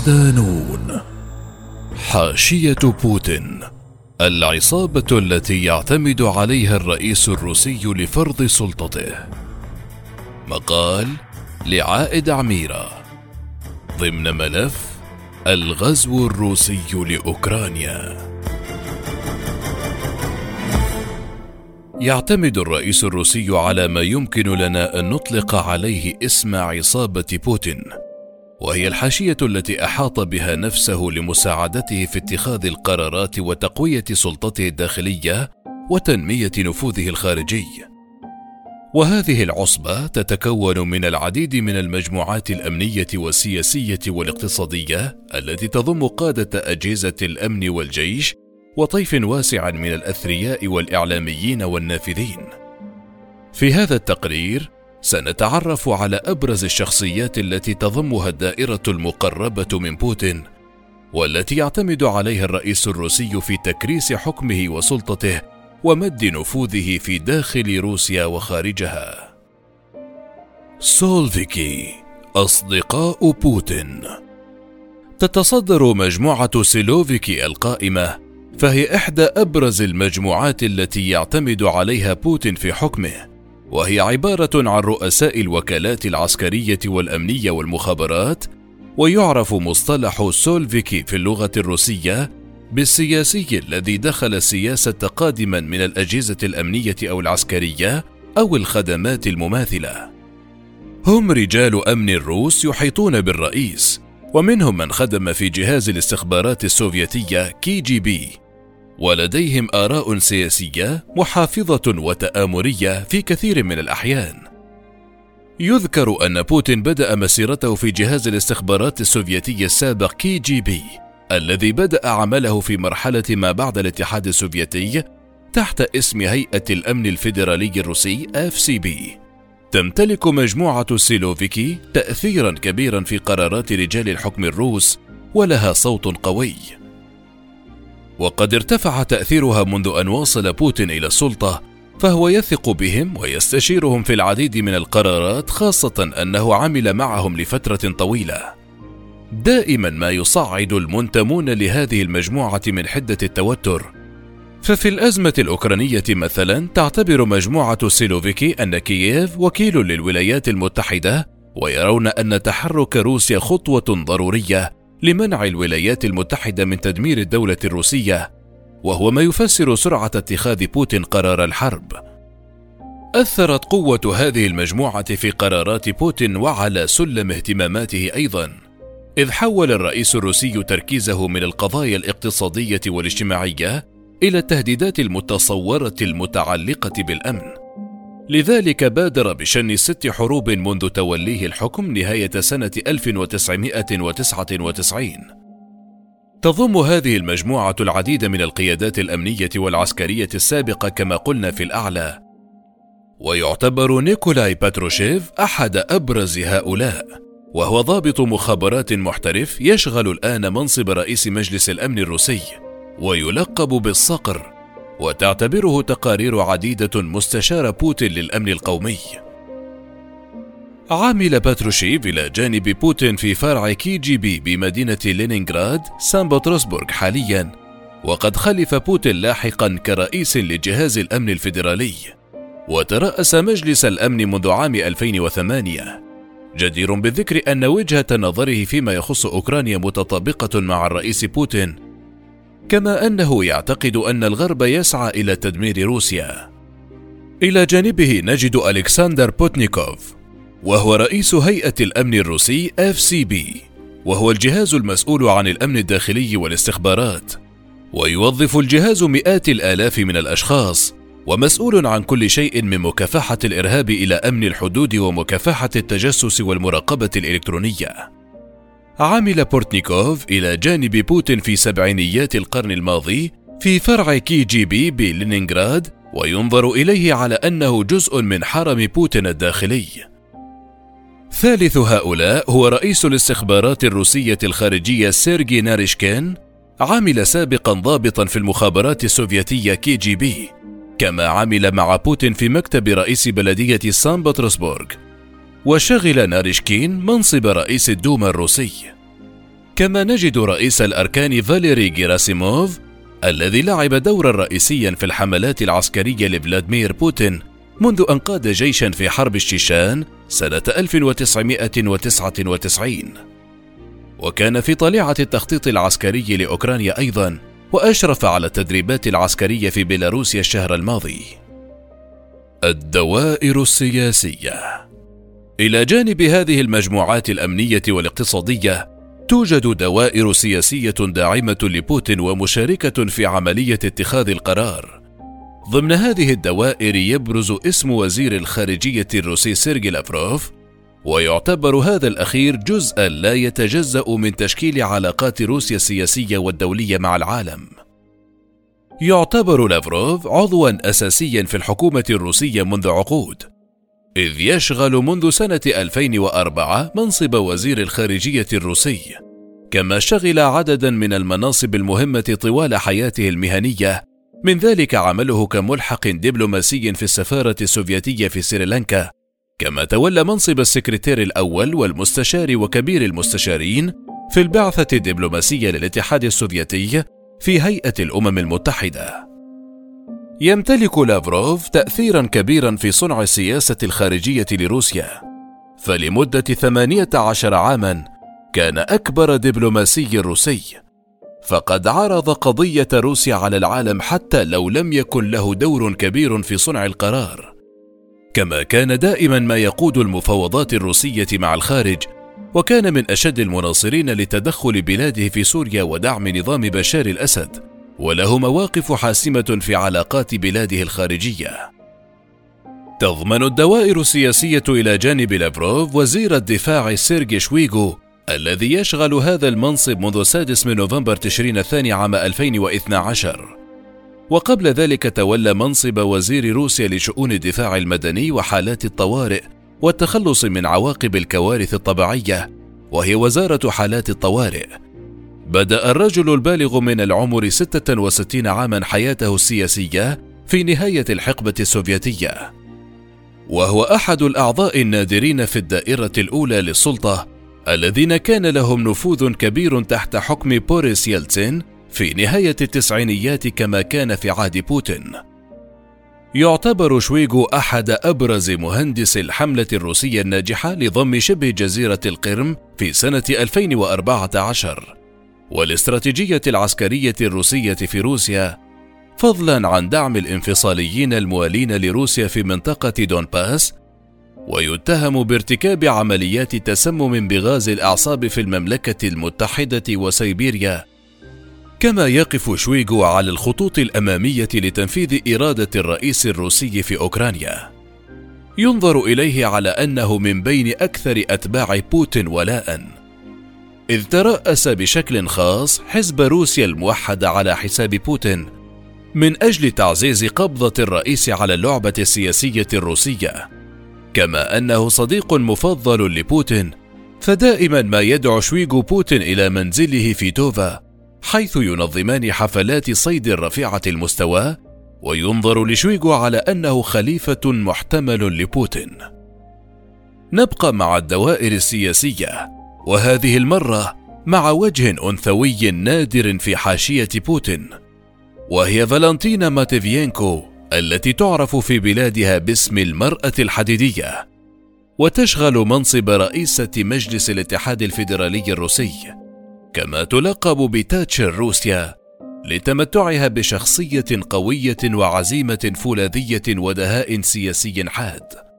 صدانون حاشية بوتين العصابة التي يعتمد عليها الرئيس الروسي لفرض سلطته. مقال لعائد عميرة. ضمن ملف الغزو الروسي لأوكرانيا. يعتمد الرئيس الروسي على ما يمكن لنا أن نطلق عليه اسم عصابة بوتين وهي الحاشية التي أحاط بها نفسه لمساعدته في اتخاذ القرارات وتقوية سلطته الداخلية وتنمية نفوذه الخارجي. وهذه العصبة تتكون من العديد من المجموعات الأمنية والسياسية والاقتصادية التي تضم قادة أجهزة الأمن والجيش وطيف واسع من الأثرياء والإعلاميين والنافذين. في هذا التقرير سنتعرف على أبرز الشخصيات التي تضمها الدائرة المقربة من بوتين والتي يعتمد عليها الرئيس الروسي في تكريس حكمه وسلطته ومد نفوذه في داخل روسيا وخارجها. سيلوفيكي أصدقاء بوتين. تتصدر مجموعة سيلوفيكي القائمة فهي إحدى أبرز المجموعات التي يعتمد عليها بوتين في حكمه. وهي عبارة عن رؤساء الوكالات العسكرية والأمنية والمخابرات ويعرف مصطلح سيلوفيكي في اللغة الروسية بالسياسي الذي دخل السياسة قادما من الأجهزة الأمنية أو العسكرية أو الخدمات المماثلة. هم رجال أمن الروس يحيطون بالرئيس ومنهم من خدم في جهاز الاستخبارات السوفيتية كي جي بي. ولديهم آراء سياسية محافظة وتآمرية في كثير من الأحيان. يذكر أن بوتين بدأ مسيرته في جهاز الاستخبارات السوفيتي السابق كي جي بي، الذي بدأ عمله في مرحلة ما بعد الاتحاد السوفيتي تحت اسم هيئة الأمن الفيدرالي الروسي FSB. تمتلك مجموعة سيلوفيكي تأثيرا كبيرا في قرارات رجال الحكم الروس ولها صوت قوي. وقد ارتفع تأثيرها منذ أن واصل بوتين إلى السلطة فهو يثق بهم ويستشيرهم في العديد من القرارات خاصة أنه عمل معهم لفترة طويلة. دائما ما يصعد المنتمون لهذه المجموعة من حدة التوتر. ففي الأزمة الأوكرانية مثلا تعتبر مجموعة سيلوفيكي أن كييف وكيل للولايات المتحدة ويرون أن تحرك روسيا خطوة ضرورية لمنع الولايات المتحدة من تدمير الدولة الروسية وهو ما يفسر سرعة اتخاذ بوتين قرار الحرب. أثرت قوة هذه المجموعة في قرارات بوتين وعلى سلم اهتماماته أيضا إذ حول الرئيس الروسي تركيزه من القضايا الاقتصادية والاجتماعية إلى التهديدات المتصورة المتعلقة بالأمن. لذلك بادر بشن ست حروب منذ توليه الحكم نهاية سنة 1999 تضم هذه المجموعة العديد من القيادات الأمنية والعسكرية السابقة كما قلنا في الأعلى. ويعتبر نيكولاي باتروشيف أحد أبرز هؤلاء. وهو ضابط مخابرات محترف يشغل الآن منصب رئيس مجلس الأمن الروسي. ويلقب بالصقر وتعتبره تقارير عديدة مستشار بوتين للأمن القومي. عمل باتروشيف إلى جانب بوتين في فرع كي جي بي بمدينة لينينغراد سان بطرسبورغ حاليا. وقد خلف بوتين لاحقا كرئيس لجهاز الأمن الفيدرالي. وترأس مجلس الأمن منذ عام 2008 جدير بالذكر أن وجهة نظره فيما يخص أوكرانيا متطابقة مع الرئيس بوتين كما أنه يعتقد أن الغرب يسعى إلى تدمير روسيا. إلى جانبه نجد ألكسندر بورتنيكوف وهو رئيس هيئة الأمن الروسي FSB وهو الجهاز المسؤول عن الأمن الداخلي والاستخبارات ويوظف الجهاز مئات الآلاف من الأشخاص ومسؤول عن كل شيء من مكافحة الإرهاب إلى أمن الحدود ومكافحة التجسس والمراقبة الإلكترونية. عمل بورتنيكوف إلى جانب بوتين في سبعينيات القرن الماضي في فرع كي جي بي بلينينغراد وينظر إليه على أنه جزء من حرم بوتين الداخلي. ثالث هؤلاء هو رئيس الاستخبارات الروسية الخارجية سيرجي ناريشكين عمل سابقا ضابطا في المخابرات السوفيتية كي جي بي كما عمل مع بوتين في مكتب رئيس بلدية سان بطرسبورغ وشغل ناريشكين منصب رئيس الدوما الروسي. كما نجد رئيس الأركان فاليري جيراسيموف الذي لعب دورا رئيسيا في الحملات العسكرية لفلاديمير بوتين منذ أن قاد جيشا في حرب الشيشان سنة 1999 وكان في طليعة التخطيط العسكري لأوكرانيا أيضا وأشرف على التدريبات العسكرية في بيلاروسيا الشهر الماضي. الدوائر السياسية. إلى جانب هذه المجموعات الأمنية والاقتصادية توجد دوائر سياسية داعمة لبوتين ومشاركة في عملية اتخاذ القرار. ضمن هذه الدوائر يبرز اسم وزير الخارجية الروسي سيرجي لافروف، ويعتبر هذا الأخير جزءا لا يتجزأ من تشكيل علاقات روسيا السياسية والدولية مع العالم. يعتبر لافروف عضوا أساسيا في الحكومة الروسية منذ عقود، إذ يشغل منذ سنة 2004 منصب وزير الخارجية الروسي، كما شغل عددا من المناصب المهمة طوال حياته المهنية، من ذلك عمله كملحق دبلوماسي في السفارة السوفيتية في سريلانكا، كما تولى منصب السكرتير الأول والمستشار وكبير المستشارين في البعثة الدبلوماسية للاتحاد السوفيتي في هيئة الأمم المتحدة. يمتلك لافروف تأثيرا كبيرا في صنع السياسة الخارجية لروسيا. فلمدة ثمانية عشر عاما كان أكبر دبلوماسي روسي. فقد عرض قضية روسيا على العالم حتى لو لم يكن له دور كبير في صنع القرار. كما كان دائما ما يقود المفاوضات الروسية مع الخارج وكان من أشد المناصرين لتدخل بلاده في سوريا ودعم نظام بشار الأسد. وله مواقف حاسمة في علاقات بلاده الخارجية. تضمن الدوائر السياسية إلى جانب لافروف وزير الدفاع سيرجي شويغو الذي يشغل هذا المنصب منذ السادس من نوفمبر تشرين الثاني عام 2012 وقبل ذلك تولى منصب وزير روسيا لشؤون الدفاع المدني وحالات الطوارئ والتخلص من عواقب الكوارث الطبيعية وهي وزارة حالات الطوارئ بدأ الرجل البالغ من العمر 66 عاما حياته السياسية في نهاية الحقبة السوفيتية، وهو أحد الأعضاء النادرين في الدائرة الأولى للسلطة الذين كان لهم نفوذ كبير تحت حكم بوريس يلتسين في نهاية التسعينيات كما كان في عهد بوتين. يعتبر شويغو أحد أبرز مهندس الحملة الروسية الناجحة لضم شبه جزيرة القرم في سنة 2014 والاستراتيجية العسكرية الروسية في روسيا فضلا عن دعم الانفصاليين الموالين لروسيا في منطقة دونباس ويتهم بارتكاب عمليات تسمم بغاز الأعصاب في المملكة المتحدة وسيبيريا. كما يقف شويغو على الخطوط الأمامية لتنفيذ إرادة الرئيس الروسي في أوكرانيا. ينظر إليه على أنه من بين أكثر أتباع بوتين ولاءً. إذ ترأس بشكل خاص حزب روسيا الموحد على حساب بوتين من أجل تعزيز قبضة الرئيس على اللعبة السياسية الروسية، كما أنه صديق مفضل لبوتين، فدائما ما يدعو شويغو بوتين إلى منزله في توفا، حيث ينظمان حفلات صيد رفيعة المستوى، وينظر لشويغو على أنه خليفة محتمل لبوتين. نبقى مع الدوائر السياسية وهذه المرة مع وجه أنثوي نادر في حاشية بوتين وهي فالنتينا ماتيفيينكو التي تعرف في بلادها باسم المرأة الحديدية وتشغل منصب رئيسة مجلس الاتحاد الفيدرالي الروسي كما تلقب بتاتشر روسيا لتمتعها بشخصية قوية وعزيمة فولاذية ودهاء سياسي حاد.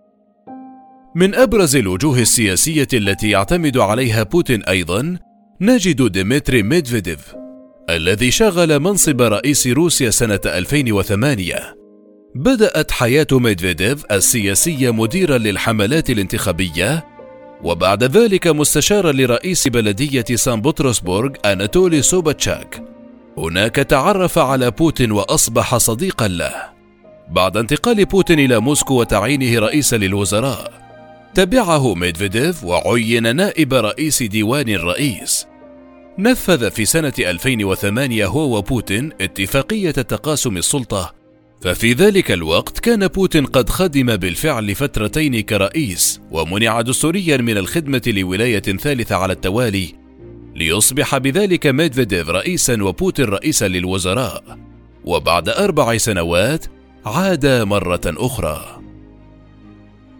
من أبرز الوجوه السياسية التي يعتمد عليها بوتين أيضا نجد ديمتري ميدفيديف الذي شغل منصب رئيس روسيا سنة 2008 بدأت حياة ميدفيديف السياسية مديرا للحملات الانتخابية وبعد ذلك مستشارا لرئيس بلدية سان بطرسبورغ أناتولي سوبتشاك. هناك تعرف على بوتين وأصبح صديقا له. بعد انتقال بوتين إلى موسكو وتعيينه رئيسا للوزراء تبعه ميدفيديف وعين نائب رئيس ديوان الرئيس. نفذ في سنة 2008 هو وبوتين اتفاقية تقاسم السلطة. ففي ذلك الوقت كان بوتين قد خدم بالفعل فترتين كرئيس ومنع دستوريا من الخدمة لولاية ثالثة على التوالي. ليصبح بذلك ميدفيديف رئيسا وبوتين رئيسا للوزراء. وبعد أربع سنوات عاد مرة أخرى.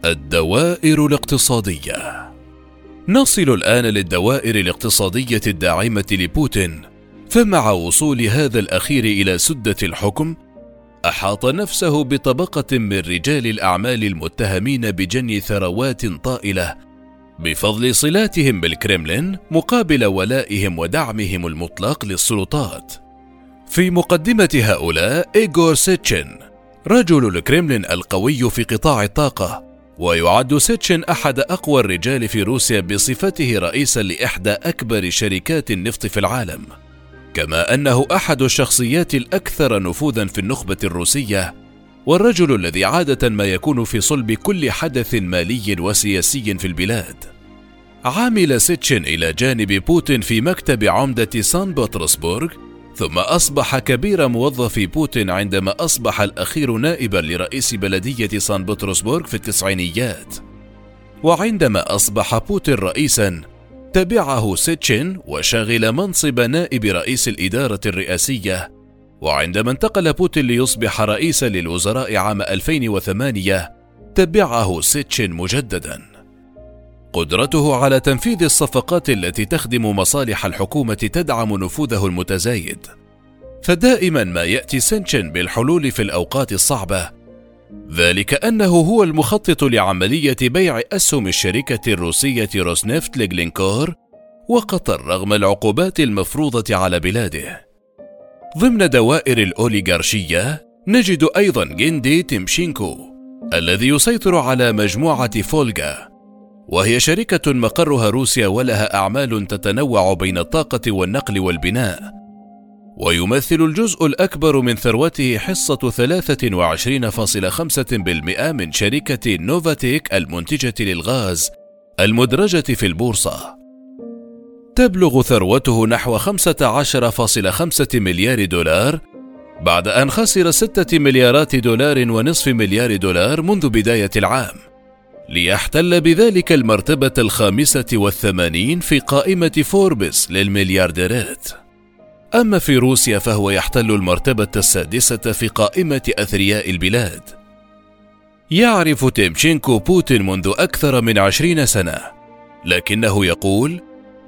الدوائر الاقتصادية. نصل الآن للدوائر الاقتصادية الداعمة لبوتين فمع وصول هذا الأخير إلى سدة الحكم أحاط نفسه بطبقة من رجال الأعمال المتهمين بجني ثروات طائلة بفضل صلاتهم بالكرملين مقابل ولائهم ودعمهم المطلق للسلطات. في مقدمة هؤلاء إيغور سيتشن رجل الكرملين القوي في قطاع الطاقة ويعد سيتشن أحد أقوى الرجال في روسيا بصفته رئيسا لإحدى أكبر شركات النفط في العالم. كما أنه أحد الشخصيات الأكثر نفوذا في النخبة الروسية والرجل الذي عادة ما يكون في صلب كل حدث مالي وسياسي في البلاد. عمل سيتشن إلى جانب بوتين في مكتب عمدة سان بطرسبورغ ثم أصبح كبير موظفي بوتين عندما أصبح الأخير نائبا لرئيس بلدية سان بطرسبورغ في التسعينيات. وعندما أصبح بوتين رئيسا تبعه سيتشن وشغل منصب نائب رئيس الإدارة الرئاسية. وعندما انتقل بوتين ليصبح رئيسا للوزراء عام 2008 تبعه سيتشن مجددا. قدرته على تنفيذ الصفقات التي تخدم مصالح الحكومة تدعم نفوذه المتزايد فدائما ما يأتي سيتشن بالحلول في الأوقات الصعبة ذلك أنه هو المخطط لعملية بيع أسهم الشركة الروسية روسنفت لجلينكور وقطر رغم العقوبات المفروضة على بلاده. ضمن دوائر الأوليغارشية نجد أيضا جندي تيمشينكو الذي يسيطر على مجموعة فولغا وهي شركة مقرها روسيا ولها أعمال تتنوع بين الطاقة والنقل والبناء ويمثل الجزء الأكبر من ثروته حصة 23.5% من شركة نوفاتيك المنتجة للغاز المدرجة في البورصة. تبلغ ثروته نحو 15.5 مليار دولار بعد أن خسر 6 مليارات دولار ونصف مليار دولار منذ بداية العام. ليحتل بذلك المرتبة الخامسة والثمانين في قائمة فوربس للمليارديرات. أما في روسيا فهو يحتل المرتبة السادسة في قائمة أثرياء البلاد. يعرف تيمشينكو بوتين منذ أكثر من عشرين سنة، لكنه يقول: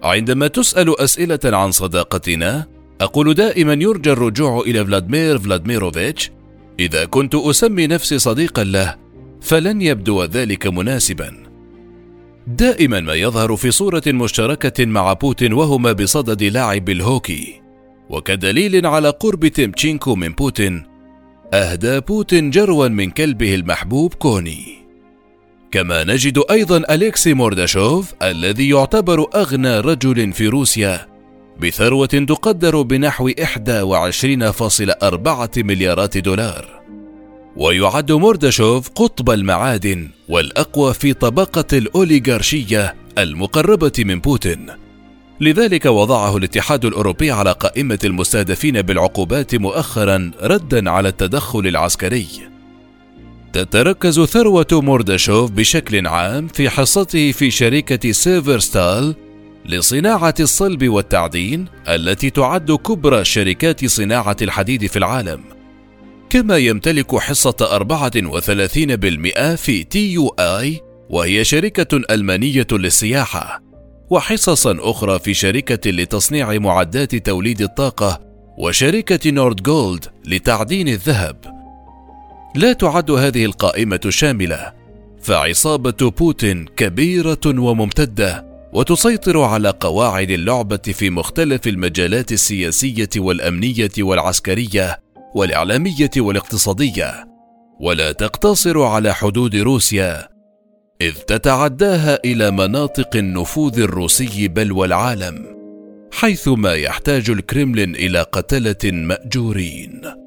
عندما تسأل أسئلة عن صداقتنا، أقول دائما يرجى الرجوع إلى فلاديمير فلاديميروفيتش. إذا كنت أسمي نفسي صديقا له، فلن يبدو ذلك مناسبا. دائما ما يظهر في صورة مشتركة مع بوتين وهما بصدد لعب الهوكي. وكدليل على قرب تيمتشينكو من بوتين أهدى بوتين جروا من كلبه المحبوب كوني كما نجد أيضا أليكسي مورداشوف الذي يعتبر أغنى رجل في روسيا بثروة تقدر بنحو 21.4 مليارات دولار ويعد مورداشوف قطب المعادن والأقوى في طبقة الأوليغارشية المقربة من بوتين. لذلك وضعه الاتحاد الأوروبي على قائمة المستهدفين بالعقوبات مؤخرا ردا على التدخل العسكري. تتركز ثروة مورداشوف بشكل عام في حصته في شركة سيفرستال لصناعة الصلب والتعدين التي تعد كبرى شركات صناعة الحديد في العالم. كما يمتلك حصة 34% في تي يو آي وهي شركة ألمانية للسياحة وحصصا أخرى في شركة لتصنيع معدات توليد الطاقة وشركة نورد جولد لتعدين الذهب. لا تعد هذه القائمة شاملة، فعصابة بوتين كبيرة وممتدة وتسيطر على قواعد اللعبة في مختلف المجالات السياسية والأمنية والعسكرية والإعلامية والاقتصادية، ولا تقتصر على حدود روسيا إذ تتعداها إلى مناطق النفوذ الروسي بل والعالم حيث ما يحتاج الكرملين إلى قتلة مأجورين.